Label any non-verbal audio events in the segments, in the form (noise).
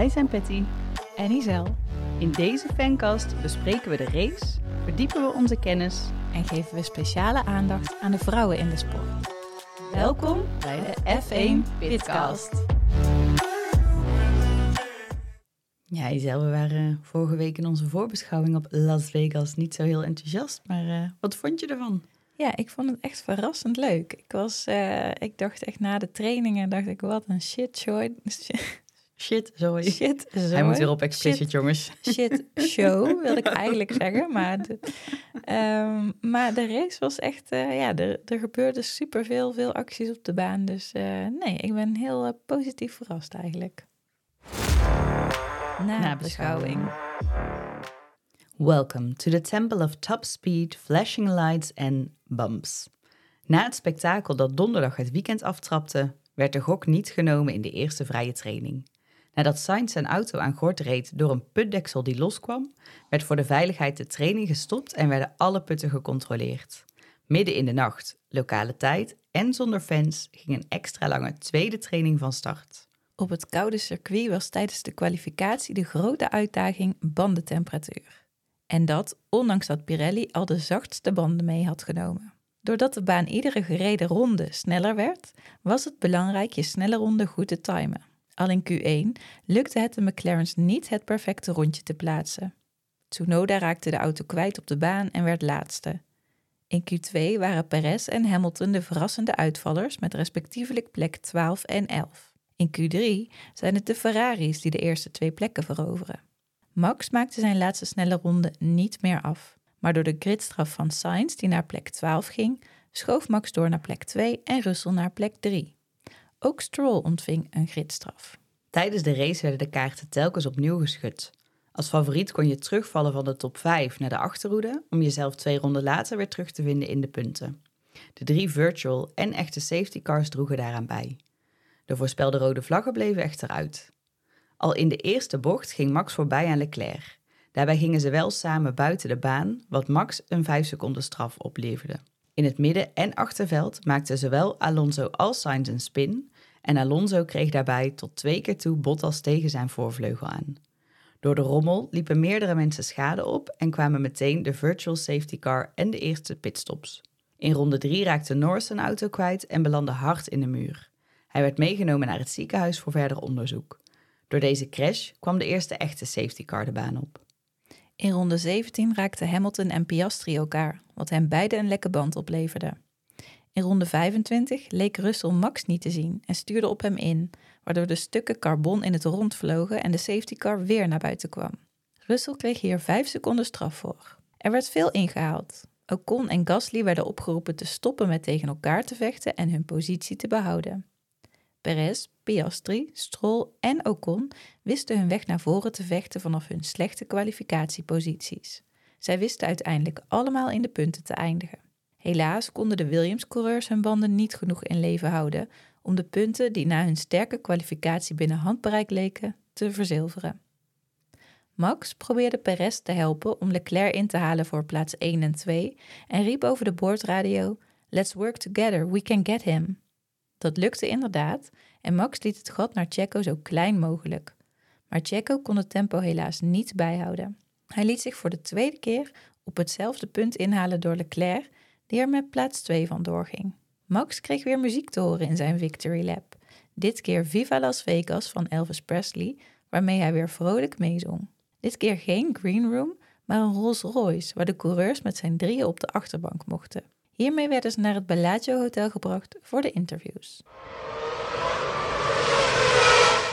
Wij zijn Patty. en Isel. In deze fancast bespreken we de race, verdiepen we onze kennis. En geven we speciale aandacht aan de vrouwen in de sport. Welkom bij de F1 Pitcast. Ja, Isel, we waren vorige week in onze voorbeschouwing op Las Vegas niet zo heel enthousiast. Maar eh, wat vond je ervan? Ja, ik vond het echt verrassend leuk. Ik, was, eh, ik dacht echt na de trainingen, dacht ik, wat een shit show. Shit, sorry. Shit, Hij moet weer op explicit, Shit. jongens. shit show, (laughs) wil ik eigenlijk zeggen. Maar de, ehm, maar de race was echt, eh, ja, er, er gebeurde superveel, veel acties op de baan. Dus eh, nee, ik ben heel eh, positief verrast eigenlijk. Na beschouwing. Welcome to the Temple of Top Speed, Flashing Lights en Bumps. Na het spektakel dat donderdag het weekend aftrapte, werd de gok niet genomen in de eerste vrije training. Nadat Sainz zijn auto aan gort reed door een putdeksel die loskwam, werd voor de veiligheid de training gestopt en werden alle putten gecontroleerd. Midden in de nacht, lokale tijd en zonder fans ging een extra lange tweede training van start. Op het koude circuit was tijdens de kwalificatie de grote uitdaging bandentemperatuur. En dat ondanks dat Pirelli al de zachtste banden mee had genomen. Doordat de baan iedere gereden ronde sneller werd, was het belangrijk je snelle ronde goed te timen. Al in Q1 lukte het de McLaren's niet het perfecte rondje te plaatsen. Tsunoda raakte de auto kwijt op de baan en werd laatste. In Q2 waren Perez en Hamilton de verrassende uitvallers met respectievelijk plek 12 en 11. In Q3 zijn het de Ferraris die de eerste twee plekken veroveren. Max maakte zijn laatste snelle ronde niet meer af, maar door de gridstraf van Sainz die naar plek 12 ging, schoof Max door naar plek 2 en Russell naar plek 3. Ook Stroll ontving een gridstraf. Tijdens de race werden de kaarten telkens opnieuw geschud. Als favoriet kon je terugvallen van de top 5 naar de achterhoede om jezelf twee ronden later weer terug te vinden in de punten. De drie virtual en echte safety cars droegen daaraan bij. De voorspelde rode vlaggen bleven echter uit. Al in de eerste bocht ging Max voorbij aan Leclerc. Daarbij gingen ze wel samen buiten de baan, wat Max een 5 seconden straf opleverde. In het midden- en achterveld maakten zowel Alonso als Sainz een spin en Alonso kreeg daarbij tot twee keer toe Bottas tegen zijn voorvleugel aan. Door de rommel liepen meerdere mensen schade op en kwamen meteen de virtual safety car en de eerste pitstops. In ronde 3 raakte Norris zijn auto kwijt en belandde hard in de muur. Hij werd meegenomen naar het ziekenhuis voor verder onderzoek. Door deze crash kwam de eerste echte safety car de baan op. In ronde 17 raakten Hamilton en Piastri elkaar, wat hen beide een lekke band opleverde. In ronde 25 leek Russell Max niet te zien en stuurde op hem in, waardoor de stukken carbon in het rond vlogen en de safety car weer naar buiten kwam. Russell kreeg hier 5 seconden straf voor. Er werd veel ingehaald. Ocon en Gasly werden opgeroepen te stoppen met tegen elkaar te vechten en hun positie te behouden. Perez, Piastri, Stroll en Ocon wisten hun weg naar voren te vechten vanaf hun slechte kwalificatieposities. Zij wisten uiteindelijk allemaal in de punten te eindigen. Helaas konden de Williams-coureurs hun banden niet genoeg in leven houden om de punten die na hun sterke kwalificatie binnen handbereik leken te verzilveren. Max probeerde Perez te helpen om Leclerc in te halen voor plaats 1 en 2 en riep over de boordradio: Let's work together, we can get him. Dat lukte inderdaad en Max liet het gat naar Checo zo klein mogelijk. Maar Checo kon het tempo helaas niet bijhouden. Hij liet zich voor de tweede keer op hetzelfde punt inhalen door Leclerc, die er met plaats 2 van doorging. Max kreeg weer muziek te horen in zijn victory lap. Dit keer Viva Las Vegas van Elvis Presley, waarmee hij weer vrolijk meezong. Dit keer geen green room, maar een Rolls Royce, waar de coureurs met zijn drieën op de achterbank mochten. Hiermee werden ze naar het Bellagio Hotel gebracht voor de interviews.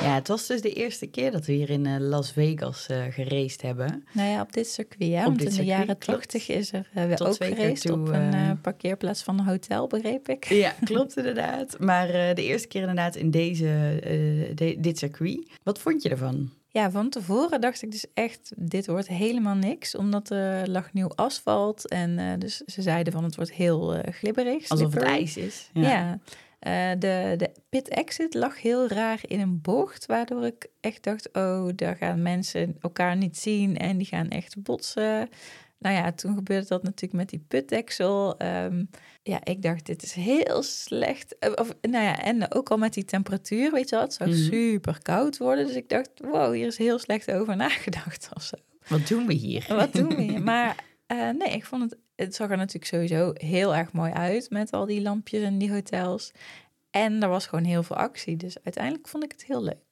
Ja, het was dus de eerste keer dat we hier in eh, Las Vegas eh geraced hebben. Nou ja, op dit circuit, ja. Op Want dit in de jaren. 80 is er uh, Tot ook twee keer geraced toe, op een eh, eh, parkeerplaats van een hotel, begreep ik. (laughs) Ja, (laughs) klopt inderdaad. Maar eh, de eerste keer inderdaad in deze, eh, de- dit circuit. Wat vond je ervan? Ja, van tevoren dacht ik dus echt, dit wordt helemaal niks. Omdat er lag nieuw asfalt en eh, dus ze zeiden van het wordt heel eh, glibberig. Alsof het ijs is. Ja. Eh, de, de pit exit lag heel raar in een bocht, waardoor ik echt dacht, oh, daar gaan mensen elkaar niet zien en die gaan echt botsen. nou ja, toen gebeurde dat natuurlijk met die putdeksel. Ehm, ja, ik dacht, dit is heel slecht. Eh, of, nou ja, en ook al met die temperatuur, weet je wel, het zou Mhm. super koud worden. Dus ik dacht, wow, hier is heel slecht over nagedacht of zo. Wat doen we hier? Wat doen we hier? (laughs) Maar eh, nee, ik vond het, het zag er natuurlijk sowieso heel erg mooi uit met al die lampjes en die hotels. En er was gewoon heel veel actie, dus uiteindelijk vond ik het heel leuk.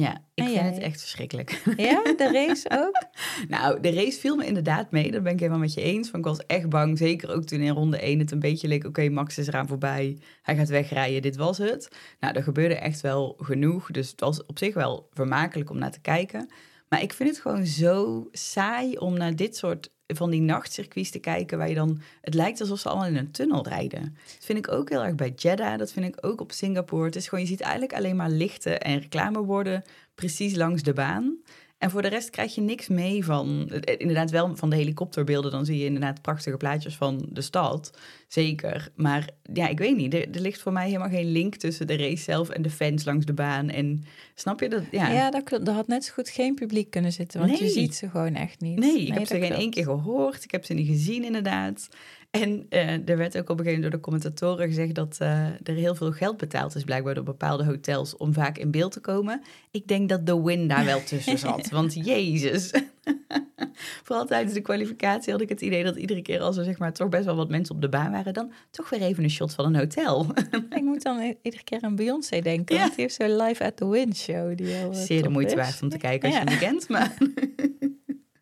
Ja, ik vind het echt verschrikkelijk. Ja, de (laughs) race ook? Nou, de race viel me inderdaad mee. Dat ben ik helemaal met je eens. Want ik was echt bang. Zeker ook toen in ronde 1 het een beetje leek... oké, Max is eraan voorbij. Hij gaat wegrijden. Dit was het. Nou, er gebeurde echt wel genoeg. Dus het was op zich wel vermakelijk om naar te kijken. Maar ik vind het gewoon zo saai om naar dit soort van die nachtcircuits te kijken... waar je dan... Het lijkt alsof ze allemaal in een tunnel rijden. Dat vind ik ook heel erg bij Jeddah. Dat vind ik ook op Singapore. Het is gewoon, je ziet eigenlijk alleen maar lichten en reclameborden... precies langs de baan. En voor de rest krijg je niks mee van, eh, inderdaad wel van de helikopterbeelden. Dan zie je inderdaad prachtige plaatjes van de stad, zeker. Maar ja, ik weet niet, er, er ligt voor mij helemaal geen link tussen de race zelf en de fans langs de baan. En snap je dat? Ja, Ja, dat klopt. Er had net zo goed geen publiek kunnen zitten, want je Nee. ziet ze gewoon echt niet. Nee, ik heb ze geen klopt. één keer gehoord. Ik heb ze niet gezien, inderdaad. En eh, er werd ook op een gegeven moment door de commentatoren gezegd dat eh, er heel veel geld betaald is, blijkbaar door bepaalde hotels, om vaak in beeld te komen. Ik denk dat de win daar wel tussen zat. (laughs) want jezus. (laughs) Vooral tijdens de kwalificatie had ik het idee dat iedere keer als er zeg maar toch best wel wat mensen op de baan waren, dan toch weer even een shot van een hotel. (laughs) Ik moet dan iedere keer aan Beyoncé denken, Ja. want die heeft zo'n Live at the Wind show. Die heel, eh, Zeer de moeite is. waard om te kijken als Ja. je niet kent. Maar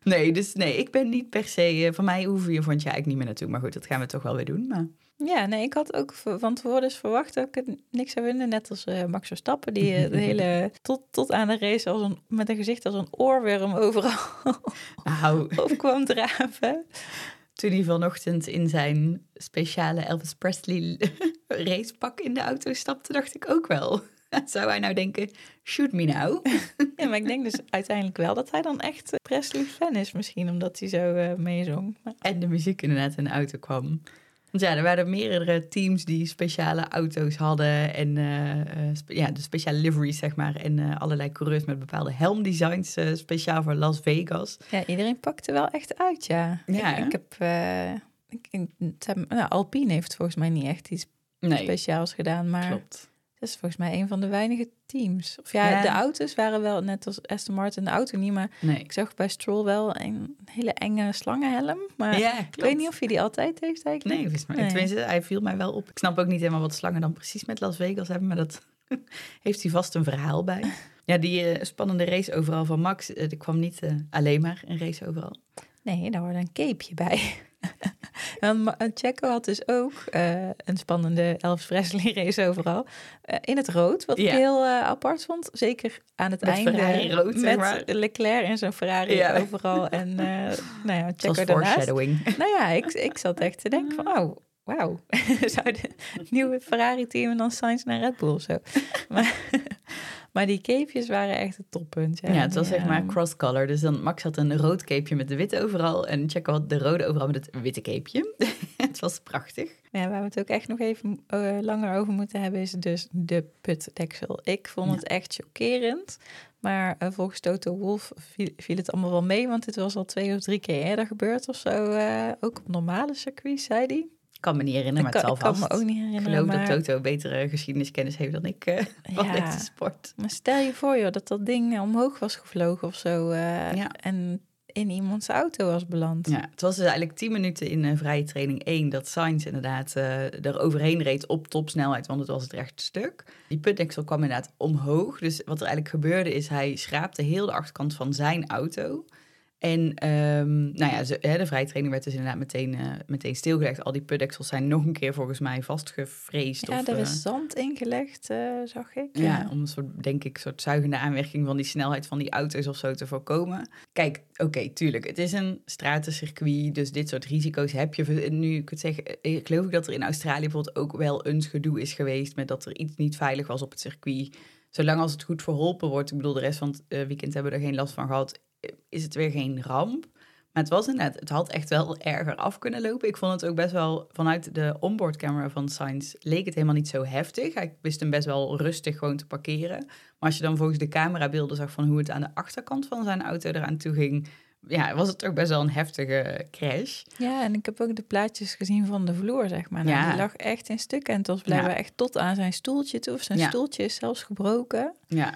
nee, dus nee, ik ben niet per se. eh, Van mij hoeven je vond je eigenlijk niet meer naartoe. Maar goed, dat gaan we toch wel weer doen. Maar Ja, nee, ik had ook van tevoren dus verwacht dat ik het niks zou winnen. Net als eh, Max Verstappen, die eh, de (laughs) hele, tot, tot aan de race als een, met een gezicht als een oorworm overal (laughs) nou, op kwam draven. toen hij vanochtend in zijn speciale Elvis Presley (laughs) racepak in de auto stapte, dacht ik ook wel. (laughs) Zou hij nou denken, shoot me now? (laughs) Ja, maar ik denk dus uiteindelijk wel dat hij dan echt eh, Presley-fan is misschien, omdat hij zo eh, meezong. En de muziek inderdaad in de auto kwam. Want ja, er waren meerdere teams die speciale auto's hadden. En eh, spe- ja, de speciale liveries, zeg maar. En allerlei coureurs met bepaalde helmdesigns, speciaal voor Las Vegas. Ja, iedereen pakte wel echt uit, ja. Ja, ik, heb... ik, nou, Alpine heeft volgens mij niet echt iets Nee, speciaals gedaan, maar klopt. Dat is volgens mij een van de weinige teams. Of ja, Ja. de auto's waren wel net als Aston Martin de auto niet, maar Nee. ik zag bij Stroll wel een hele enge slangenhelm. Maar ja, ik weet niet of hij die altijd heeft eigenlijk. Nee, volgens mij. Nee. Tenminste, hij viel mij wel op. Ik snap ook niet helemaal wat slangen dan precies met Las Vegas hebben, maar dat (laughs) heeft hij vast een verhaal bij. Ja, die eh, spannende race overal van Max, eh, er kwam niet eh, alleen maar een race overal. Nee, daar hoorde een capeje bij. (laughs) en Checo had dus ook eh, een spannende Elvis Presley race overal. eh, in het rood, wat Ja. ik heel eh, apart vond. Zeker aan het Met einde. Ferrari rood, zeg met maar. Leclerc en zijn Ferrari Ja. overal. En eh nou ja, Checo daarnaast. foreshadowing. Nou ja, ik, ik zat echt te denken van, oh, wauw. (laughs) Zou de nieuwe Ferrari-team en dan Sainz naar Red Bull of zo. (laughs) Maar, maar die capejes waren echt het toppunt. Ja, het was zeg maar cross-color. Dus dan Max had een rood capeje met de witte overal. En Checo had de rode overal met het witte capeje. (laughs) het was prachtig. Ja, waar we het ook echt nog even eh, langer over moeten hebben, is dus de putdeksel. Ik vond Ja. het echt chockerend. Maar eh, volgens Toto Wolf viel, viel het allemaal wel mee, want het was al twee of drie keer eerder gebeurd of zo. eh, ook op normale circuits, zei hij. Ik kan me niet herinneren, maar ik het ik kan vast. me ook niet Ik herinneren. geloof maar, dat Toto betere geschiedeniskennis heeft dan ik eh, (laughs) van Ja. deze sport. maar stel je voor joh, dat dat ding omhoog was gevlogen of zo. eh, Ja. En in iemands auto was beland. Ja, het was dus eigenlijk 10 minuten in eh, vrije training 1 dat Sainz inderdaad eh er overheen reed op topsnelheid, want het was het recht stuk. Die putdeksel kwam inderdaad omhoog. Dus wat er eigenlijk gebeurde is, hij schraapte heel de achterkant van zijn auto. En ehm, nou ja, ze- hè, de vrije training werd dus inderdaad meteen, eh, meteen stilgelegd. Al die putdeksels zijn nog een keer volgens mij vastgevreesd. Ja, of, er eh, is zand ingelegd, eh, zag ik. ja, om een soort, denk ik, soort zuigende aanwerking van die snelheid van die auto's of zo te voorkomen. Kijk, oké, tuurlijk, het is een stratencircuit, dus dit soort risico's heb je. Nu, ik het zeggen, ik geloof ik dat er in Australië bijvoorbeeld ook wel een gedoe is geweest met dat er iets niet veilig was op het circuit. Zolang als het goed verholpen wordt, ik bedoel, de rest van het eh, weekend hebben we er geen last van gehad, eh, is het weer geen ramp. Maar het was inderdaad, het had echt wel erger af kunnen lopen. Ik vond het ook best wel, vanuit de onboardcamera van Sainz leek het helemaal niet zo heftig. Hij wist hem best wel rustig gewoon te parkeren. Maar als je dan volgens de camerabeelden zag van hoe het aan de achterkant van zijn auto eraan toe ging, ja, was het toch best wel een heftige crash. Ja, en ik heb ook de plaatjes gezien van de vloer, zeg maar. Nou, Ja. Die lag echt in stukken en het was blijkbaar Ja. echt tot aan zijn stoeltje toe. Of zijn Ja. stoeltje is zelfs gebroken. Ja.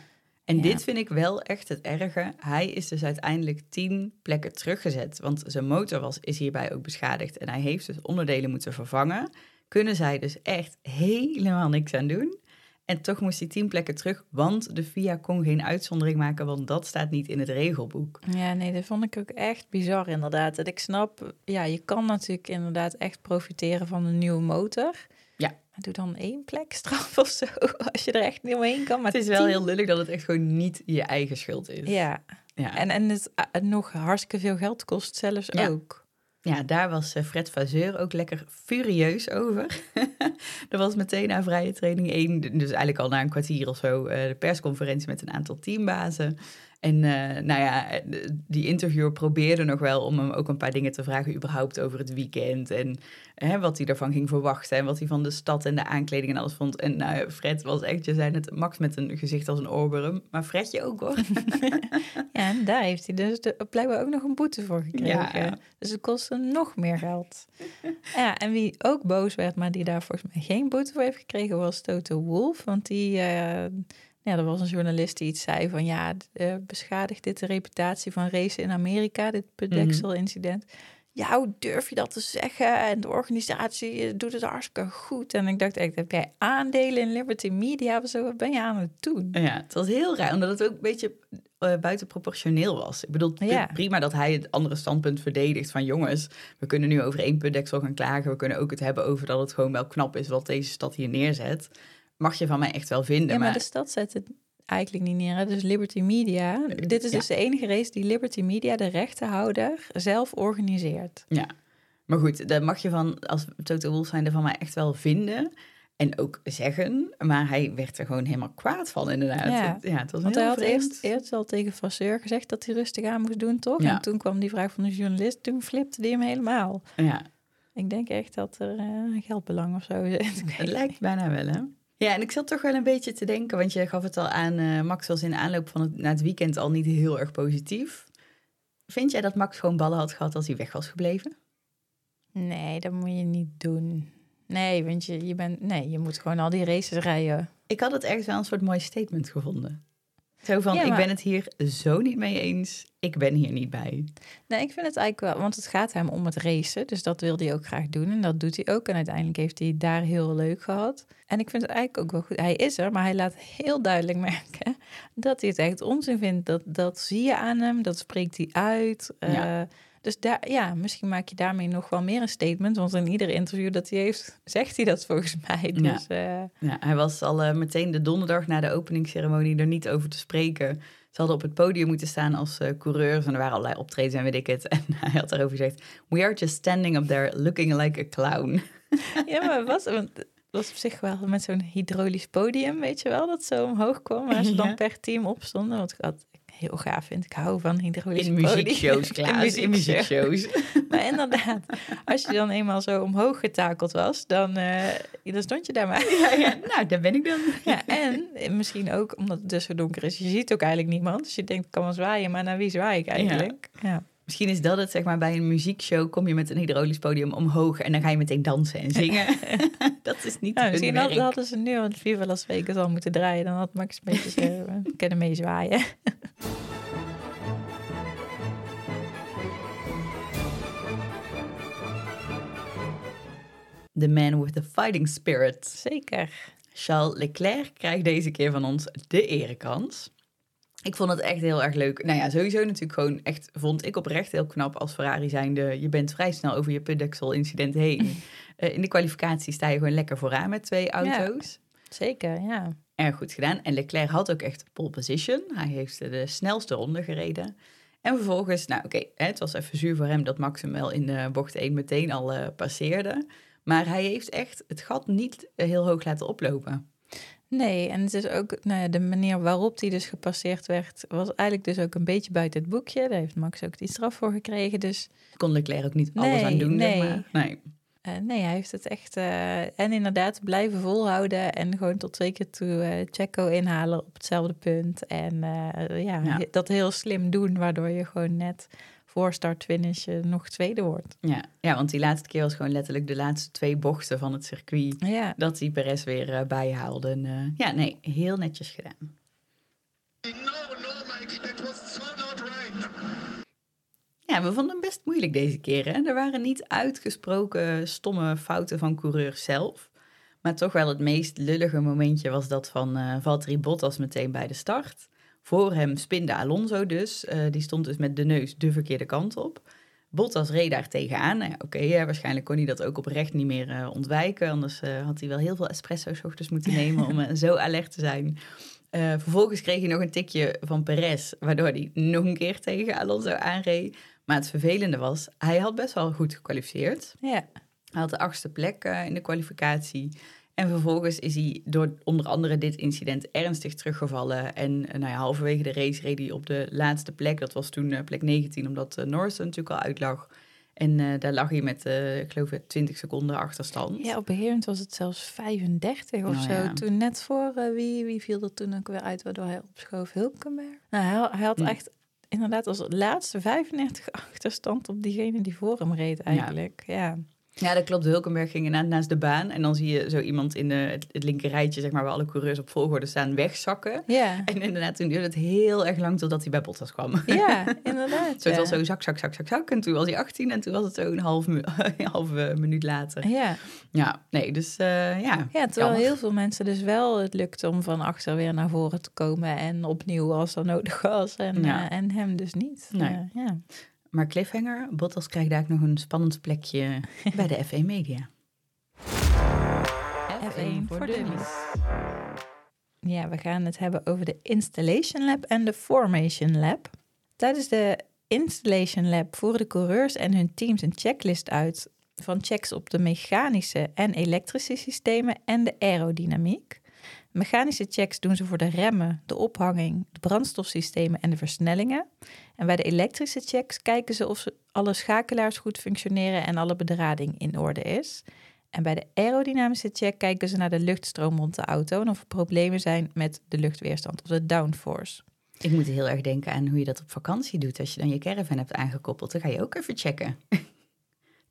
En Ja. dit vind ik wel echt het erge. Hij is dus uiteindelijk tien plekken teruggezet. Want zijn motor was, is hierbij ook beschadigd. En hij heeft dus onderdelen moeten vervangen. Kunnen zij dus echt helemaal niks aan doen. En toch moest hij tien plekken terug. Want de FIA kon geen uitzondering maken. Want dat staat niet in het regelboek. Ja, nee, dat vond ik ook echt bizar inderdaad. En ik snap, ja, je kan natuurlijk inderdaad echt profiteren van een nieuwe motor. Ja. Maar doe dan één plek straf of zo, (laughs) als je er echt niet omheen kan. Maar het is wel tien- heel lullig dat het echt gewoon niet je eigen schuld is. Ja, ja. en, en het eh, nog hartstikke veel geld kost zelfs Ja. ook. Ja, daar was eh, Fred Vazeur ook lekker furieus over. (laughs) er was meteen na vrije training één, dus eigenlijk al na een kwartier of zo, eh, de persconferentie met een aantal teambazen. En eh, nou ja, die interviewer probeerde nog wel om hem ook een paar dingen te vragen, überhaupt over het weekend. En hè, wat hij ervan ging verwachten en wat hij van de stad en de aankleding en alles vond. En nou, Fred was echt, je zei het, Max met een gezicht als een oorworm. Maar Fredje ook hoor. (laughs) Ja, en daar heeft hij dus de, blijkbaar ook nog een boete voor gekregen. Ja. Dus het kostte nog meer geld. (laughs) ja, en wie ook boos werd, maar die daar volgens mij geen boete voor heeft gekregen, was Toto Wolf. Want die, eh, ja, er was een journalist die iets zei van, ja, eh, beschadigt dit de reputatie van racen in Amerika, dit Pudexel-incident. Ja, hoe durf je dat te zeggen? En de organisatie eh, doet het hartstikke goed. En ik dacht echt, heb jij aandelen in Liberty Media of zo? Wat ben je aan het doen? Ja, het was heel raar, omdat het ook een beetje eh, buitenproportioneel was. Ik bedoel, Ja. prima dat hij het andere standpunt verdedigt van jongens, we kunnen nu over één putdeksel gaan klagen. We kunnen ook het hebben over dat het gewoon wel knap is wat deze stad hier neerzet. Mag je van mij echt wel vinden, Ja, maar maar, de stad zet het eigenlijk niet neer. hè. Dus Liberty Media. Dit is Ja. dus de enige race die Liberty Media, de rechtenhouder, zelf organiseert. ja. Maar goed, dat mag je van, als Toto Wolff zijn, van mij echt wel vinden. En ook zeggen, maar hij werd er gewoon helemaal kwaad van inderdaad. Ja. Ja het was Want hij had eerst, eerst al tegen Vasseur gezegd dat hij rustig aan moest doen, toch? Ja. En toen kwam die vraag van de journalist, toen flipte hij hem helemaal. Ja, Ik denk echt dat er eh, geldbelang of zo zit. (laughs) Het lijkt bijna wel, hè? Ja, en ik zat toch wel een beetje te denken, want je gaf het al aan, eh, Max was in de aanloop van het, naar het weekend al niet heel erg positief. Vind jij dat Max gewoon ballen had gehad als hij weg was gebleven? Nee, dat moet je niet doen. Nee, want je, je, bent, nee, je moet gewoon al die races rijden. Ik had het ergens wel een soort mooi statement gevonden. Zo van, Ja, ik ben het hier zo niet mee eens, ik ben hier niet bij. Nee, ik vind het eigenlijk wel, want het gaat hem om het racen. Dus dat wil hij ook graag doen en dat doet hij ook. En uiteindelijk heeft hij daar heel leuk gehad. En ik vind het eigenlijk ook wel goed. Hij is er, maar hij laat heel duidelijk (laughs) merken dat hij het echt onzin vindt. Dat, dat zie je aan hem, dat spreekt hij uit. Ja. Eh, dus daar, ja, misschien maak je daarmee nog wel meer een statement. Want in ieder interview dat hij heeft, (laughs) zegt hij dat volgens mij. Ja. Dus eh, Ja, hij was al eh, meteen de donderdag na de openingsceremonie er niet over te spreken. Ze hadden op het podium moeten staan als eh, coureurs en er waren allerlei optredens en weet ik het. (laughs) En hij had daarover gezegd, we are just standing up there looking like a clown. (laughs) ja, maar het was, want was op zich wel met zo'n hydraulisch podium, weet je wel, dat zo omhoog kwam. Waar ze dan Ja. per team opstonden. Wat ik altijd heel gaaf vind. Ik hou van hydraulisch In muziekshows, Klaas, (laughs) in muziekshows. Maar inderdaad, als je dan eenmaal zo omhoog getakeld was, dan, eh, dan stond je daar maar. Ja, ja, nou, daar ben ik dan. Ja, en misschien ook omdat het dus zo donker is. Je ziet ook eigenlijk niemand. Dus je denkt, ik kan wel zwaaien, maar naar wie zwaai ik eigenlijk? Ja. Misschien is dat het, zeg maar, bij een muziekshow kom je met een hydraulisch podium omhoog en dan ga je meteen dansen en zingen. (laughs) dat is niet Ja, misschien werk. hadden, ze nu het Viva Las Vegas al moeten draaien. Dan had Max een beetje (laughs) eh, kunnen meezwaaien. The man with the fighting spirit. Zeker. Charles Leclerc krijgt deze keer van ons de erekans. Ik vond het echt heel erg leuk. Nou ja, sowieso natuurlijk gewoon echt, vond ik oprecht heel knap als Ferrari zijnde. Je bent vrij snel over je putdeksel incident heen. (laughs) Eh, in de kwalificatie sta je gewoon lekker vooraan met twee auto's. Zeker, ja. Erg goed gedaan. En Leclerc had ook echt pole position. Hij heeft de snelste ronde gereden. En vervolgens, nou oké, het was even zuur voor hem dat Max hem wel in de bocht 1 meteen al eh, passeerde. Maar hij heeft echt het gat niet eh, heel hoog laten oplopen. Nee, en het is ook nou ja, de manier waarop die dus gepasseerd werd, was eigenlijk dus ook een beetje buiten het boekje. Daar heeft Max ook die straf voor gekregen. Dus Kon Leclerc ook niet alles Nee, aan doen. nee. zeg Maar. nee. eh, nee, hij heeft het echt. eh, en inderdaad blijven volhouden en gewoon tot twee keer toe Checo inhalen op hetzelfde punt. En ja, Ja. dat heel slim doen, waardoor je gewoon net voor start-finish nog tweede wordt. Ja. ja, want die laatste keer was gewoon letterlijk de laatste twee bochten van het circuit. Ja, Dat die Perez weer eh, bijhaalde. En, eh, ja, nee, heel netjes gedaan. No, no, Mike, it was so not right. Ja, we vonden hem best moeilijk deze keer. Hè? Er waren niet uitgesproken stomme fouten van coureurs zelf. Maar toch wel het meest lullige momentje was dat van eh Valtteri Bottas meteen bij de start. Voor hem spinde Alonso dus. Eh, die stond dus met de neus de verkeerde kant op. Bottas reed daar tegenaan. Nou Oké, hè, waarschijnlijk kon hij dat ook oprecht niet meer eh, ontwijken. Anders eh, had hij wel heel veel espresso's ochtends moeten (laughs) nemen om eh, zo alert te zijn. Eh, vervolgens kreeg hij nog een tikje van Perez, waardoor hij nog een keer tegen Alonso aanreed. Maar het vervelende was, hij had best wel goed gekwalificeerd. ja. Hij had de achtste plek eh, in de kwalificatie. En vervolgens is hij door onder andere dit incident ernstig teruggevallen. En eh, nou ja, halverwege de race reed hij op de laatste plek. Dat was toen eh, plek 19, omdat uh, Norris natuurlijk al uitlag. En daar lag hij met, ik geloof, het 20 seconden achterstand. ja op beheerend was het zelfs 35 of Nou zo. ja. Toen net voor, wie, wie viel er toen ook weer uit, waardoor hij opschoof? Hulkenberg? Nou, hij, hij had Hm. echt inderdaad als laatste 35 achterstand op diegene die voor hem reed eigenlijk. Ja. Ja, dat klopt. Hulkenberg ging inderdaad naast de baan. En dan zie je zo iemand in de, het, het linker rijtje, zeg maar, waar alle coureurs op volgorde staan, wegzakken. Ja, En inderdaad, toen duurde het heel erg lang totdat hij bij Bottas kwam. ja (laughs) inderdaad. Zo, het ja. was zo zak, zak, zak, zak, zak. En toen was hij 18 en toen was het zo een half, (laughs) een halve minuut later. Ja. Ja, nee, dus eh, ja. ja, terwijl heel veel mensen dus wel het lukt om van achter weer naar voren te komen en opnieuw als dat nodig was. En, Ja. eh, en hem dus niet. Nee. Eh, ja. Maar cliffhanger, Bottas krijgt daar ook nog een spannend plekje bij de (laughs) F1 Media. F1 voor dummies. Ja, we gaan het hebben over de Installation Lab en de Formation Lab. Tijdens de Installation Lab voeren de coureurs en hun teams een checklist uit van checks op de mechanische en elektrische systemen en de aerodynamiek. Mechanische checks doen ze voor de remmen, de ophanging, de brandstofsystemen en de versnellingen. En bij de elektrische checks kijken ze of alle schakelaars goed functioneren en alle bedrading in orde is. En bij de aerodynamische check kijken ze naar de luchtstroom rond de auto en of er problemen zijn met de luchtweerstand of de downforce. Ik moet heel erg denken aan hoe je dat op vakantie doet. Als je dan je caravan hebt aangekoppeld, dan ga je ook even checken.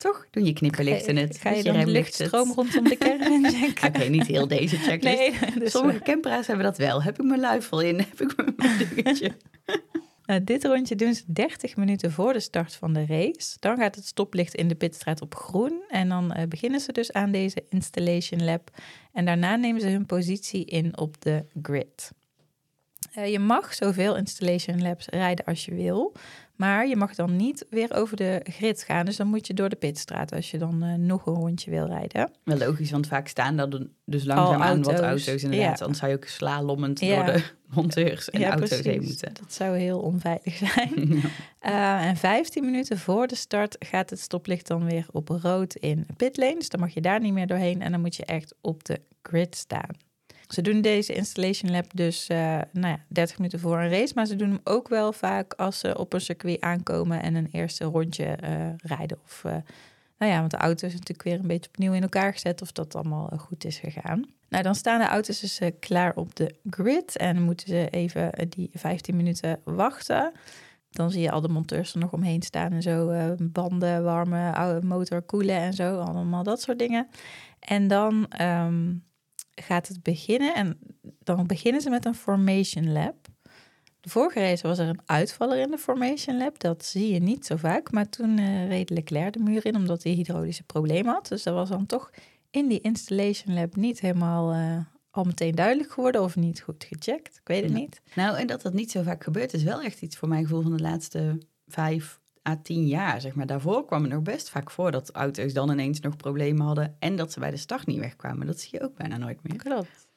Toch? Doen je knipperlichten het. Ga je met dan luchtstroom rondom de (laughs) checken? Oké, niet heel deze checklist. Nee, (laughs) dus Sommige campera's hebben dat wel. Heb ik mijn luifel in? Heb ik mijn dingetje? (laughs) Nou, dit rondje doen ze 30 minuten voor de start van de race. Dan gaat het stoplicht in de pitstraat op groen. En dan eh, beginnen ze dus aan deze installation lab. En daarna nemen ze hun positie in op de grid. Eh, je mag zoveel installation labs rijden als je wil. Maar je mag dan niet weer over de grid gaan. Dus dan moet je door de pitstraat als je dan eh, nog een rondje wil rijden. Wel logisch, want vaak staan er dus langzaam aan wat auto's, inderdaad. ja. Anders zou je ook slalommend Ja. door de (laughs) monteurs en auto's heen moeten. Dat zou heel onveilig zijn. (laughs) Eh, en 15 minuten voor de start gaat het stoplicht dan weer op rood in pitlane. Dus dan mag je daar niet meer doorheen en dan moet je echt op de grid staan. Ze doen deze installation lab dus eh, nou ja, 30 minuten voor een race, maar ze doen hem ook wel vaak als ze op een circuit aankomen en een eerste rondje eh, rijden. Of, eh, nou ja, want de auto is natuurlijk weer een beetje opnieuw in elkaar gezet of dat allemaal goed is gegaan. Nou, dan staan de auto's dus klaar op de grid en dan moeten ze even die 15 minuten wachten. Dan zie je al de monteurs er nog omheen staan en zo. banden, warme oude motor koelen en zo. Allemaal dat soort dingen. En dan ehm, gaat het beginnen. En dan beginnen ze met een Formation Lab. De vorige race was er een uitvaller in de Formation Lab. Dat zie je niet zo vaak. Maar toen eh, reed Leclerc de muur in omdat hij hydraulische problemen had. Dus dat was dan toch in die Installation Lab niet helemaal eh, al meteen duidelijk geworden. Of niet goed gecheckt. Ik weet het Ja. niet. Nou, en dat dat niet zo vaak gebeurt, is wel echt iets voor mijn gevoel van de laatste vijf à tien jaar. Zeg maar. Daarvoor kwam het nog best vaak voor dat auto's dan ineens nog problemen hadden en dat ze bij de start niet wegkwamen. Dat zie je ook bijna nooit meer. Klopt.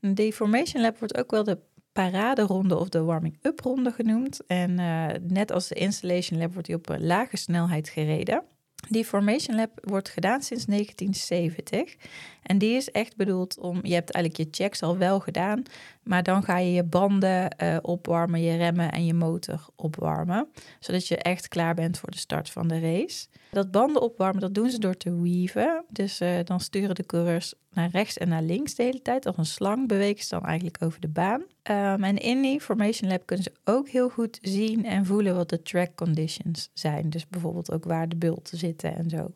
De Formation Lab wordt ook wel de paraderonde of de warming-up ronde genoemd. En eh, net als de Installation Lab wordt die op een lage snelheid gereden. Die Formation Lab wordt gedaan sinds 1970. En die is echt bedoeld om, je hebt eigenlijk je checks al wel gedaan, maar dan ga je je banden eh, opwarmen, je remmen en je motor opwarmen. Zodat je echt klaar bent voor de start van de race. Dat banden opwarmen, dat doen ze door te weaven. Dus eh, dan sturen de coureurs naar rechts en naar links de hele tijd. Als een slang bewegen ze dan eigenlijk over de baan. Um, en in die Formation Lab kunnen ze ook heel goed zien en voelen wat de track conditions zijn. Dus bijvoorbeeld ook waar de bulten zitten en zo.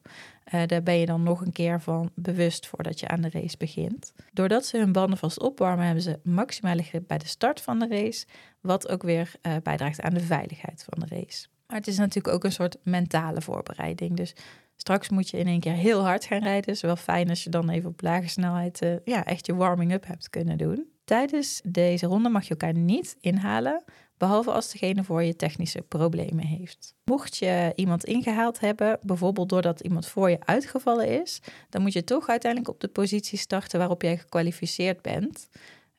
Uh, daar ben je dan nog een keer van bewust voordat je aan de race begint. Doordat ze hun banden vast opwarmen, hebben ze maximale grip bij de start van de race. Wat ook weer uh, bijdraagt aan de veiligheid van de race. Maar het is natuurlijk ook een soort mentale voorbereiding. Dus straks moet je in één keer heel hard gaan rijden. Het is wel fijn als je dan even op lage snelheid uh, ja, echt je warming-up hebt kunnen doen. Tijdens deze ronde mag je elkaar niet inhalen, behalve als degene voor je technische problemen heeft. Mocht je iemand ingehaald hebben, bijvoorbeeld doordat iemand voor je uitgevallen is, dan moet je toch uiteindelijk op de positie starten waarop jij gekwalificeerd bent.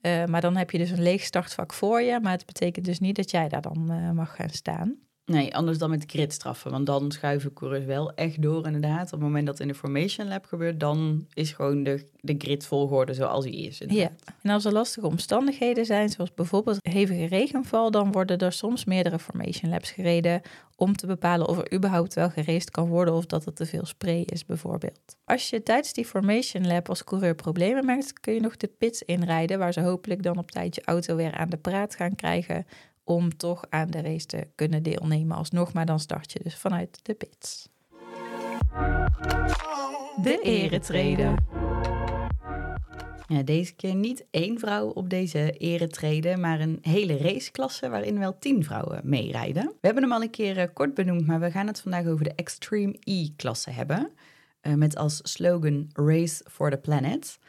Uh, maar dan heb je dus een leeg startvak voor je, maar het betekent dus niet dat jij daar dan uh, mag gaan staan. Nee, anders dan met gridstraffen. Want dan schuiven coureurs wel echt door inderdaad. Op het moment dat in de Formation Lab gebeurt, dan is gewoon de, de gridvolgorde zoals die is. Ja, en als er lastige omstandigheden zijn, zoals bijvoorbeeld hevige regenval, dan worden er soms meerdere Formation Labs gereden om te bepalen of er überhaupt wel gereest kan worden of dat er te veel spray is bijvoorbeeld. Als je tijdens die Formation Lab als coureur problemen merkt, kun je nog de pits inrijden, waar ze hopelijk dan op tijd je auto weer aan de praat gaan krijgen om toch aan de race te kunnen deelnemen alsnog. Maar dan start je dus vanuit de pits. De eretreden. Ja, deze keer niet één vrouw op deze eretreden, maar een hele raceklasse waarin wel tien vrouwen meerijden. We hebben hem al een keer uh, kort benoemd, maar we gaan het vandaag over de Extreme E-klasse hebben. Uh, met als slogan Race for the Planet.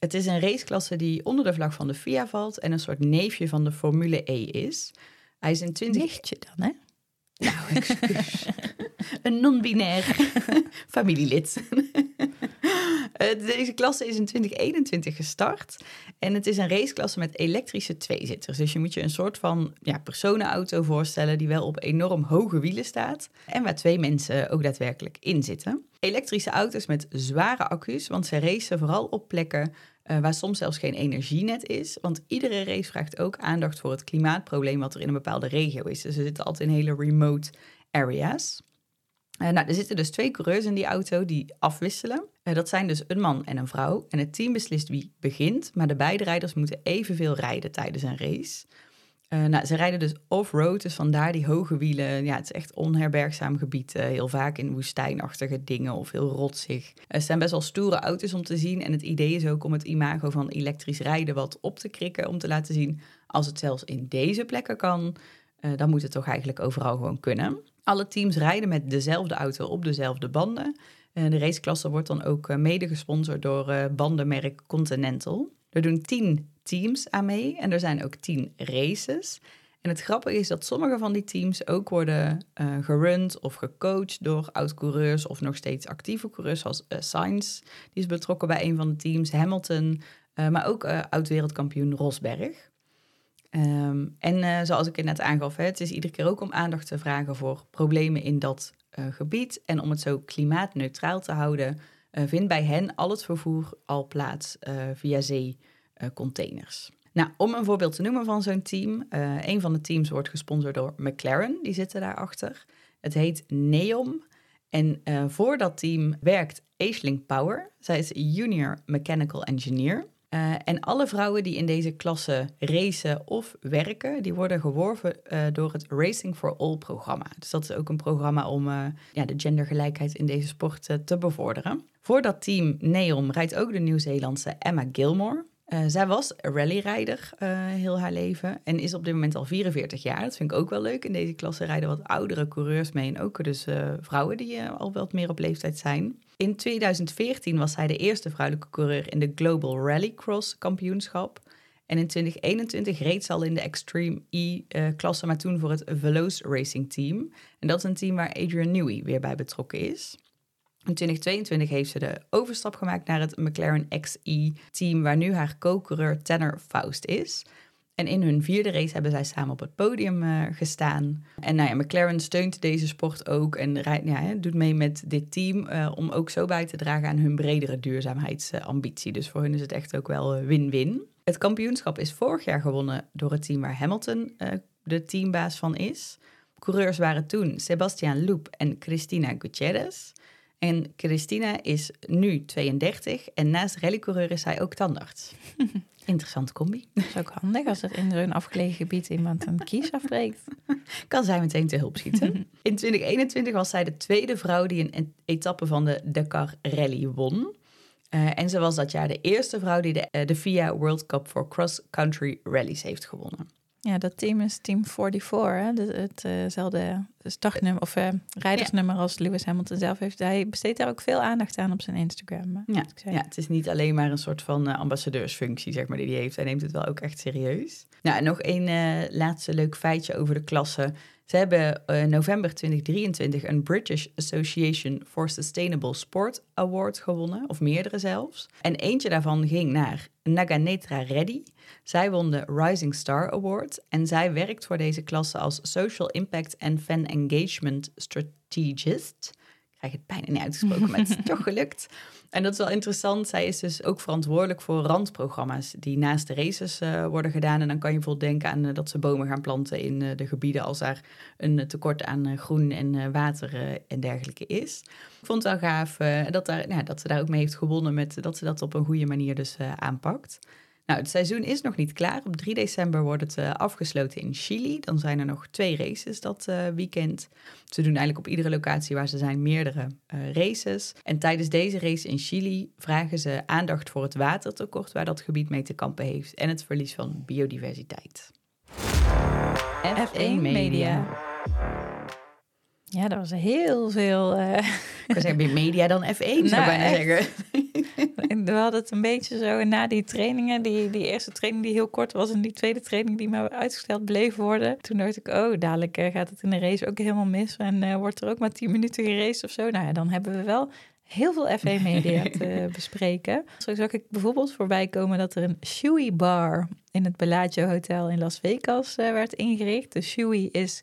Het is een raceklasse die onder de vlag van de FIA valt en een soort neefje van de Formule E is. Hij is in 20... Nichtje dan, hè? Nou, (laughs) excuus. een non-binair (laughs) familielid. Deze klasse is in 2021 gestart. En het is een raceklasse met elektrische tweezitters. Dus je moet je een soort van ja, personenauto voorstellen die wel op enorm hoge wielen staat. En waar twee mensen ook daadwerkelijk in zitten. Elektrische auto's met zware accu's, want ze racen vooral op plekken uh, waar soms zelfs geen energienet is. Want iedere race vraagt ook aandacht voor het klimaatprobleem wat er in een bepaalde regio is. Dus ze zitten altijd in hele remote areas. Uh, nou, er zitten dus twee coureurs in die auto die afwisselen. Uh, dat zijn dus een man en een vrouw. En het team beslist wie begint, maar de beide rijders moeten evenveel rijden tijdens een race. Uh, nou, ze rijden dus off-road, dus vandaar die hoge wielen. Ja, het is echt onherbergzaam gebied. Uh, heel vaak in woestijnachtige dingen of heel rotsig. Uh, het zijn best wel stoere auto's om te zien. En het idee is ook om het imago van elektrisch rijden wat op te krikken. Om te laten zien, als het zelfs in deze plekken kan, dan moet het toch eigenlijk overal gewoon kunnen. Alle teams rijden met dezelfde auto op dezelfde banden. de raceklasse wordt dan ook mede gesponsord door bandenmerk Continental. Er doen tien teams aan mee en er zijn ook tien races. En het grappige is dat sommige van die teams ook worden uh, gerund of gecoacht door oud-coureurs of nog steeds actieve coureurs zoals uh, Sainz. Die is betrokken bij een van de teams, Hamilton, uh, maar ook oud-wereldkampioen Rosberg. Um, en zoals ik net aangaf, hè, het is iedere keer ook om aandacht te vragen voor problemen in dat gebied. En om het zo klimaatneutraal te houden, vindt bij hen al het vervoer al plaats via zee uh, containers. Nou, om een voorbeeld te noemen van zo'n team. Uh, een van de teams wordt gesponsord door McLaren, die zitten daarachter. Het heet Neom. En voor dat team werkt Aisling Power. Zij is junior mechanical engineer. Uh, en alle vrouwen die in deze klasse racen of werken, die worden geworven uh, door het Racing for All programma. Dus dat is ook een programma om uh, ja, de gendergelijkheid in deze sport te bevorderen. Voor dat team Neom rijdt ook de Nieuw-Zeelandse Emma Gilmore. Uh, zij was rallyrijder uh, heel haar leven en is op dit moment al 44 jaar. Dat vind ik ook wel leuk. In deze klasse rijden wat oudere coureurs mee en ook dus uh, vrouwen die al wat meer op leeftijd zijn. In 2014 was zij de eerste vrouwelijke coureur in de Global Rallycross kampioenschap. En in 2021 reed ze al in de Extreme E-klasse, maar toen voor het Veloce Racing Team. En dat is een team waar Adrian Newey weer bij betrokken is. In 2022 heeft ze de overstap gemaakt naar het McLaren XE-team, waar nu haar co-coureur Tanner Faust is. En in hun vierde race hebben zij samen op het podium uh, gestaan. En nou ja, McLaren steunt deze sport ook en rijdt, ja, doet mee met dit team uh, om ook zo bij te dragen aan hun bredere duurzaamheidsambitie. Dus voor hun is het echt ook wel win-win. Het kampioenschap is vorig jaar gewonnen door het team waar Hamilton de teambaas van is. Coureurs waren toen Sebastian Loeb en Cristina Gutierrez. En Christina is nu 32 en naast rallycoureur is zij ook tandarts. (laughs) Interessante combi. Dat is ook handig als er in zo'n afgelegen gebied iemand een kies afbreekt. (laughs) Kan zij meteen te hulp schieten. (laughs) In 2021 was zij de tweede vrouw die een etappe van de Dakar Rally won. Eh, en ze was dat jaar de eerste vrouw die de, eh, de FIA World Cup voor Cross Country Rallies heeft gewonnen. Ja, dat team is Team 44, hè? De- hetzelfde startnummer of eh, rijdersnummer als Lewis Hamilton zelf heeft. Hij besteedt daar ook veel aandacht aan op zijn Instagram. eh, Ja, ja, het is niet alleen maar een soort van eh, ambassadeursfunctie zeg maar, die hij heeft. Hij neemt het wel ook echt serieus. Nou, en nog één eh, laatste leuk feitje over de klasse. Ze hebben eh, november 2023 een British Association for Sustainable Sport Award gewonnen, of meerdere zelfs. En eentje daarvan ging naar Naganetra Reddy. Zij won de Rising Star Award en zij werkt voor deze klasse als Social Impact and Fan Engagement Strategist. Ik krijg het bijna niet uitgesproken, maar het is (laughs) toch gelukt. En dat is wel interessant. Zij is dus ook verantwoordelijk voor randprogramma's die naast de races eh, worden gedaan. En dan kan je bijvoorbeeld denken aan eh, dat ze bomen gaan planten in eh, de gebieden als daar een tekort aan groen en water en dergelijke is. Ik vond het wel gaaf dat, daar, nou, dat ze daar ook mee heeft gewonnen met dat ze dat op een goede manier dus aanpakt. Nou, het seizoen is nog niet klaar. Op 3 december wordt het eh, afgesloten in Chili. Dan zijn er nog twee races dat eh, weekend. Ze doen eigenlijk op iedere locatie waar ze zijn meerdere eh, races. En tijdens deze race in Chili vragen ze aandacht voor het watertekort waar dat gebied mee te kampen heeft en het verlies van biodiversiteit. F1 Media. Ja, dat was heel veel. eh, Ik zeggen, meer media dan F1, zou ik Nou, bijna echt. zeggen. we hadden het een beetje zo na die trainingen. Die, die eerste training die heel kort was en die tweede training die maar uitgesteld bleef worden. Toen dacht ik, oh, dadelijk eh, gaat het in de race ook helemaal mis. En eh, wordt er ook maar 10 minuten geraced of zo. Nou ja, dan hebben we wel heel veel F1 media (laughs) te bespreken. Zo zag ik bijvoorbeeld voorbij komen dat er een Shui bar in het Bellagio Hotel in Las Vegas werd ingericht. De Shui is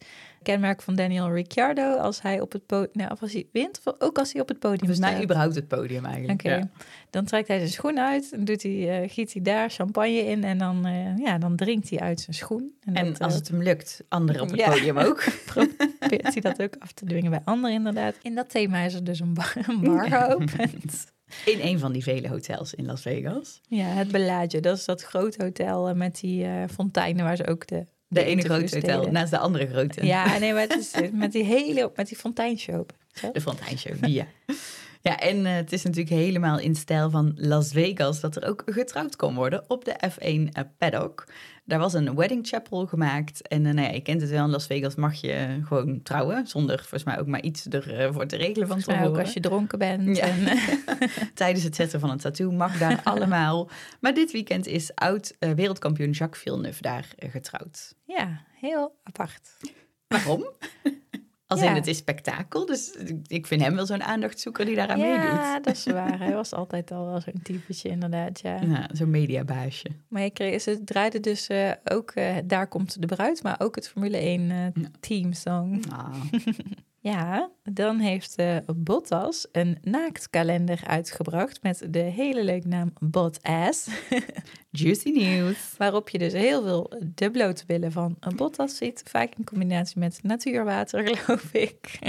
kenmerk van Daniel Ricciardo als hij op het podium, nou, of als hij wint, of ook als hij op het podium mij staat. überhaupt het podium eigenlijk. Oké, Ja. dan trekt hij zijn schoen uit, en doet hij, eh, giet hij daar champagne in en dan, eh, ja, dan drinkt hij uit zijn schoen. En dat, als eh, het hem lukt, anderen op het (laughs) Ja. podium ook. (laughs) probeert hij dat ook af te dwingen bij anderen inderdaad. In dat thema is er dus een bar, een bar geopend. (laughs) In een van die vele hotels in Las Vegas. Ja, het Bellagio, dat is dat grote hotel met die fonteinen waar ze ook de... De ene grote hotel naast de andere grote. Ja, nee, maar het is eh, met die hele, met die fonteinshow. De Fonteinshow, die, ja. (laughs) Ja, en eh, het is natuurlijk helemaal in stijl van Las Vegas dat er ook getrouwd kon worden op de F1 eh, paddock. Daar was een wedding chapel gemaakt. En nou ja, je kent het wel, in Las Vegas mag je gewoon trouwen. Zonder volgens mij ook maar iets ervoor te regelen van Volgens mij ook als je dronken bent. Ja. En, (laughs) Tijdens het zetten van een tattoo mag daar (laughs) allemaal. Maar dit weekend is oud eh, wereldkampioen Jacques Villeneuve daar getrouwd. ja, heel apart. Waarom? (laughs) Als Ja. in het is spektakel. Dus ik vind hem wel zo'n aandachtzoeker die daaraan ja, meedoet. (laughs) dat is waar. Hij (laughs) was altijd al wel zo'n typetje, inderdaad. Ja. Ja, zo'n mediabaasje. Maar je kreeg, ze draaiden dus eh, ook eh, Daar komt de bruid, maar ook het Formule 1 eh Ja. teamsong. Ah. (laughs) Ja, dan heeft eh, Bottas een naaktkalender uitgebracht met de hele leuke naam Botass. (laughs) Juicy news. Waarop je dus heel veel de blote billen van een Bottas ziet. Vaak in combinatie met natuurwater, (laughs) geloof ik.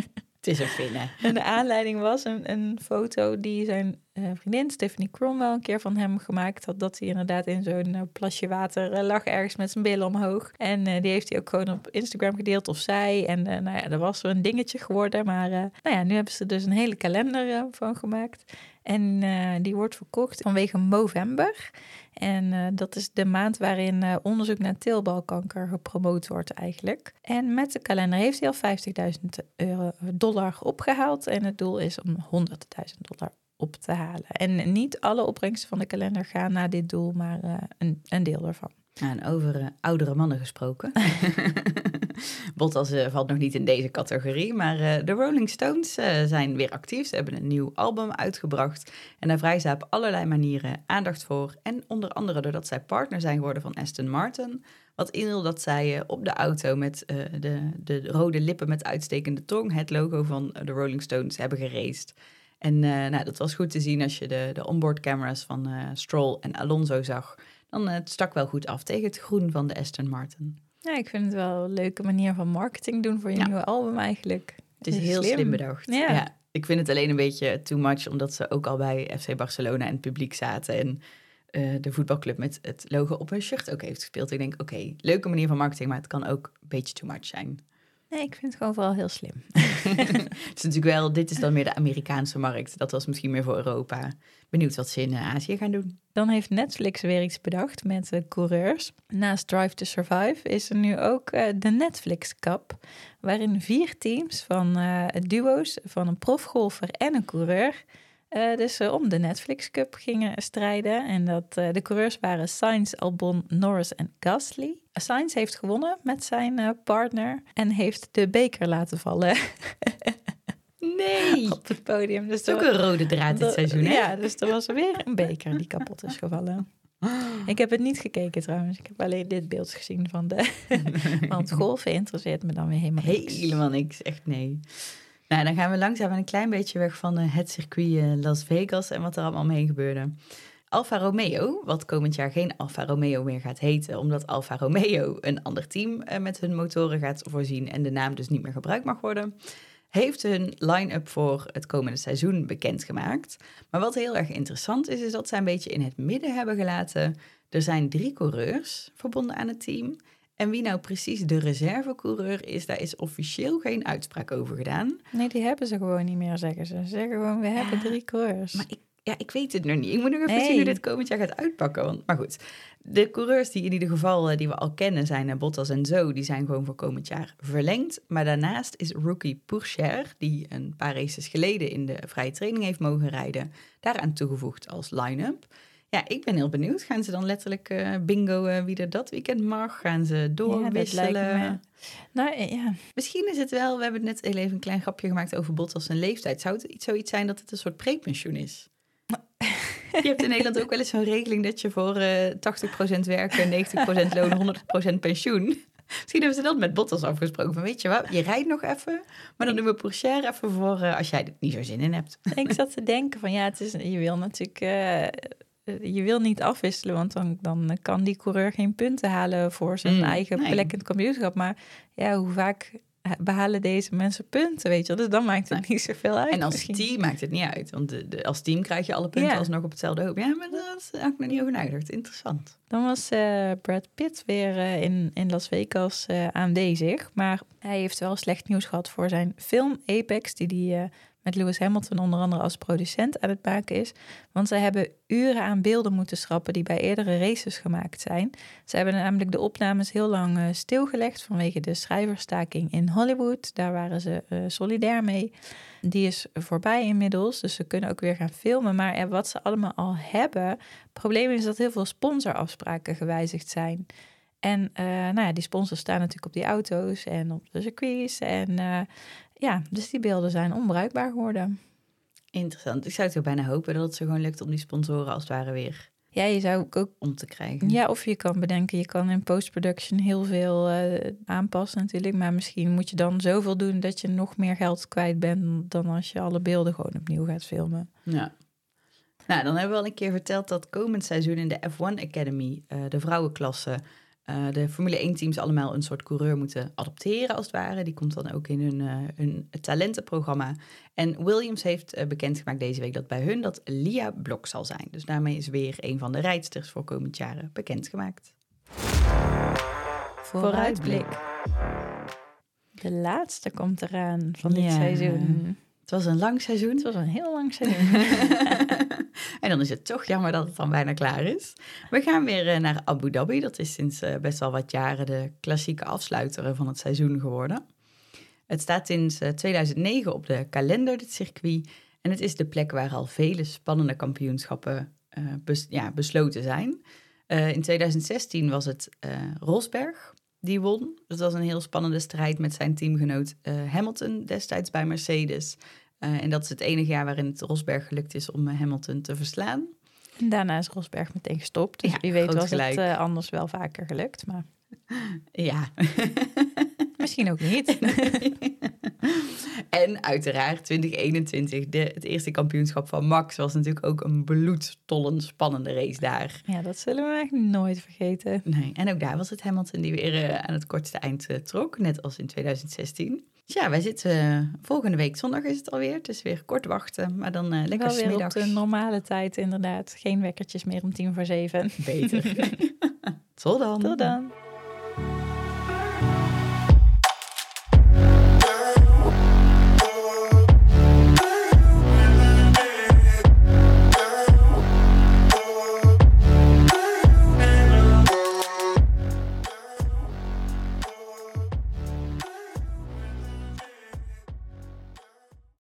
Het is een Finne. (laughs) En de aanleiding was een, een foto die zijn eh, vriendin Stephanie Cromwell een keer van hem gemaakt had. Dat hij inderdaad in zo'n eh, plasje water eh, lag ergens met zijn billen omhoog. En die heeft hij ook gewoon op Instagram gedeeld of zij. En nou ja, dat was een dingetje geworden. Maar nou ja, nu hebben ze dus een hele kalender van gemaakt. En eh, die wordt verkocht vanwege Movember. En eh, dat is de maand waarin eh, onderzoek naar teelbalkanker gepromoot wordt eigenlijk. En met de kalender heeft hij al 50.000 euro dollar opgehaald. En het doel is om 100.000 dollar op te halen. En niet alle opbrengsten van de kalender gaan naar dit doel, maar een, een deel ervan. Nou, en over eh, oudere mannen gesproken. (laughs) Bottas eh, valt nog niet in deze categorie, maar eh, de Rolling Stones zijn weer actief. Ze hebben een nieuw album uitgebracht en daar vragen ze op allerlei manieren aandacht voor. En onder andere doordat zij partner zijn geworden van Aston Martin. Wat inhield dat zij op de auto met de, de rode lippen met uitstekende tong het logo van de Rolling Stones hebben geraced. En nou, dat was goed te zien als je de, de onboard cameras van Stroll en Alonso zag. Dan eh, het stak wel goed af tegen het groen van de Aston Martin. Ja, ik vind het wel een leuke manier van marketing doen voor je Ja. nieuwe album eigenlijk. Het is heel slim, bedacht. Ja. Ja. ik vind het alleen een beetje too much, omdat ze ook al bij FC Barcelona in het publiek zaten. En eh, de voetbalclub met het logo op hun shirt ook heeft gespeeld. Ik denk, oké, leuke manier van marketing, maar het kan ook een beetje too much zijn. Nee, ik vind het gewoon vooral heel slim. (laughs) het is natuurlijk wel, dit is dan meer de Amerikaanse markt. Dat was misschien meer voor Europa. Benieuwd wat ze in eh, Azië gaan doen. Dan heeft Netflix weer iets bedacht met de coureurs. Naast Drive to Survive is er nu ook eh, de Netflix Cup, waarin vier teams van eh, duo's van een profgolfer en een coureur eh, dus eh, om de Netflix Cup gingen strijden. En dat, eh, de coureurs waren Sainz, Albon, Norris en Gasly. Sainz heeft gewonnen met zijn partner en heeft de beker laten vallen (laughs) Nee! op het podium. Dus Het is ook een rode draad dit seizoen, hè? Ja, dus er was weer een beker die kapot is gevallen. (gasps) Ik heb het niet gekeken trouwens. Ik heb alleen dit beeld gezien van de... (laughs) Want golfen interesseert me dan weer helemaal niks. Helemaal niks, echt nee. Nou, dan gaan we langzaam een klein beetje weg van eh, het circuit eh, Las Vegas en wat er allemaal omheen gebeurde. Alfa Romeo, wat komend jaar geen Alfa Romeo meer gaat heten, omdat Alfa Romeo een ander team eh, met hun motoren gaat voorzien en de naam dus niet meer gebruikt mag worden, heeft hun line-up voor het komende seizoen bekendgemaakt. Maar wat heel erg interessant is, is dat zij een beetje in het midden hebben gelaten. Er zijn drie coureurs verbonden aan het team. En wie nou precies de reservecoureur is, daar is officieel geen uitspraak over gedaan. Nee, die hebben ze gewoon niet meer, zeggen ze. Ze zeggen gewoon, we hebben drie coureurs. Maar ik, ja, ik weet het nog niet. Ik moet nog even Nee. zien hoe dit komend jaar gaat uitpakken. Want, maar goed, de coureurs die in ieder geval eh, die we al kennen zijn eh, Bottas en Zo. Die zijn gewoon voor komend jaar verlengd. Maar daarnaast is rookie Pourchaire, die een paar races geleden in de vrije training heeft mogen rijden, daaraan toegevoegd als line-up. Ja, ik ben heel benieuwd. Gaan ze dan letterlijk eh, bingo eh, wie er dat weekend mag? Gaan ze doorwisselen? Nou eh, ja, Misschien is het wel, we hebben net even een klein grapje gemaakt over Bottas zijn leeftijd. Zou het iets zoiets zijn dat het een soort prepensioen is? (laughs) Je hebt in Nederland ook wel eens zo'n regeling dat je voor eh 80% werken, 90% loon, 100% pensioen. Misschien hebben ze dat met Bottas afgesproken. Van weet je wat, je rijdt nog even, maar dan doen we Pourchaire even voor als jij er niet zo zin in hebt. ik zat te denken van ja, het is, je wil natuurlijk... je wil niet afwisselen, want dan, dan kan die coureur geen punten halen voor zijn Mm, eigen nee. plek in het kampioenschap. Maar ja, hoe vaak behalen deze mensen punten, weet je? Dus dan maakt het niet zoveel uit. En als misschien. team maakt het niet uit, want de, de- als team krijg je alle punten Ja. alsnog op hetzelfde hoop. Ja, maar daar heb ik nog niet over nagedacht. Interessant. Dan was eh, Brad Pitt weer eh, in, in Las Vegas eh, aanwezig. Maar hij heeft wel slecht nieuws gehad voor zijn film Apex, die hij eh, met Lewis Hamilton onder andere als producent aan het maken is. Want zij hebben uren aan beelden moeten schrappen die bij eerdere races gemaakt zijn. Ze hebben namelijk de opnames heel lang eh, stilgelegd vanwege de schrijverstaking in Hollywood. Daar waren ze eh, solidair mee. Die is voorbij inmiddels, dus ze kunnen ook weer gaan filmen. Maar wat ze allemaal al hebben, het probleem is dat heel veel sponsorafspraken gewijzigd zijn. En eh, nou ja, die sponsors staan natuurlijk op die auto's en op de circuits. En ja, dus die beelden zijn onbruikbaar geworden. Interessant. Ik zou toch bijna hopen dat het zo gewoon lukt om die sponsoren als het ware weer Ja, je zou ook. om te krijgen. Ja, of je kan bedenken, je kan in post-production heel veel eh, aanpassen natuurlijk. Maar misschien moet je dan zoveel doen dat je nog meer geld kwijt bent dan als je alle beelden gewoon opnieuw gaat filmen. Ja. Nou, dan hebben we al een keer verteld dat komend seizoen in de F1 Academy, eh, de vrouwenklasse, eh, de Formule 1-teams allemaal een soort coureur moeten adopteren, als het ware. Die komt dan ook in hun, eh, hun talentenprogramma. En Williams heeft eh, bekendgemaakt deze week dat bij hun dat Lia Blok zal zijn. Dus daarmee is weer een van de rijdsters voor komend jaar bekendgemaakt. Vooruitblik. De laatste komt eraan van dit Ja. seizoen. Het was een lang seizoen. Het was een heel lang seizoen. (laughs) en dan is het toch jammer dat het dan bijna klaar is. We gaan weer eh, naar Abu Dhabi. Dat is sinds eh, best wel wat jaren de klassieke afsluiter van het seizoen geworden. Het staat sinds eh, 2009 op de kalender, dit circuit. En het is de plek waar al vele spannende kampioenschappen eh, ja, besloten zijn. Eh, in 2016 was het eh, Rosberg die won. Dat was een heel spannende strijd met zijn teamgenoot eh, Hamilton destijds bij Mercedes. Eh, en dat is het enige jaar waarin het Rosberg gelukt is om eh, Hamilton te verslaan. En daarna is Rosberg meteen gestopt. Dus Ja, wie weet was gelijk. het eh, anders wel vaker gelukt. Maar (laughs) Ja. misschien ook niet. (laughs) (laughs) En uiteraard 2021, de, het eerste kampioenschap van Max, was natuurlijk ook een bloedstollend spannende race daar. Ja, dat zullen we echt nooit vergeten. Nee, en ook daar was het Hamilton die weer eh, aan het kortste eind eh, trok, net als in 2016. Dus ja, wij zitten eh, volgende week zondag is het alweer. Het is weer kort wachten, maar dan lekker Wel weer op de normale tijd inderdaad. Geen wekkertjes meer om tien voor zeven. Beter. (laughs) Tot dan. Tot dan.